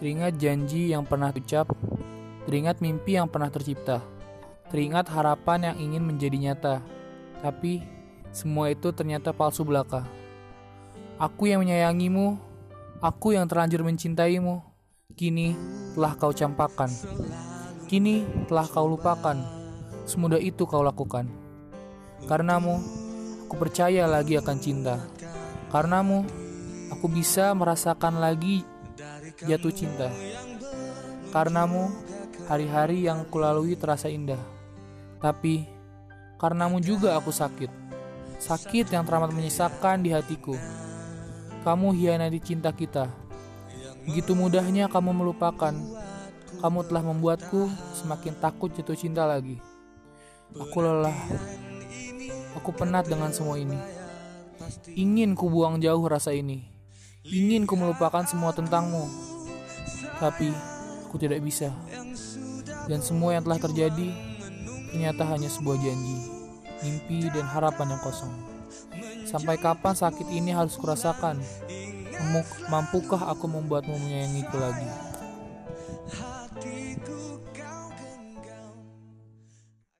Teringat janji yang pernah ucap, teringat mimpi yang pernah tercipta, teringat harapan yang ingin menjadi nyata. Tapi semua itu ternyata palsu belaka. Aku yang menyayangimu, aku yang terlanjur mencintaimu, kini telah kau campakkan. Kini telah kau lupakan. Semudah itu kau lakukan. Karenamu, aku percaya lagi akan cinta. Karenamu, aku bisa merasakan lagi jatuh cinta. Karenamu, hari-hari yang kulalui terasa indah. Tapi, karenamu juga aku sakit. Sakit yang teramat menyisakan di hatiku. Kamu hianati cinta kita. Begitu mudahnya kamu melupakan. Kamu telah membuatku semakin takut jatuh cinta lagi. Aku lelah. Aku penat dengan semua ini. Ingin ku buang jauh rasa ini. Ingin ku melupakan semua tentangmu. Tapi aku tidak bisa. Dan semua yang telah terjadi ternyata hanya sebuah janji, mimpi dan harapan yang kosong. Sampai kapan sakit ini harus kurasakan? Mampukah aku membuatmu menyayangiku lagi?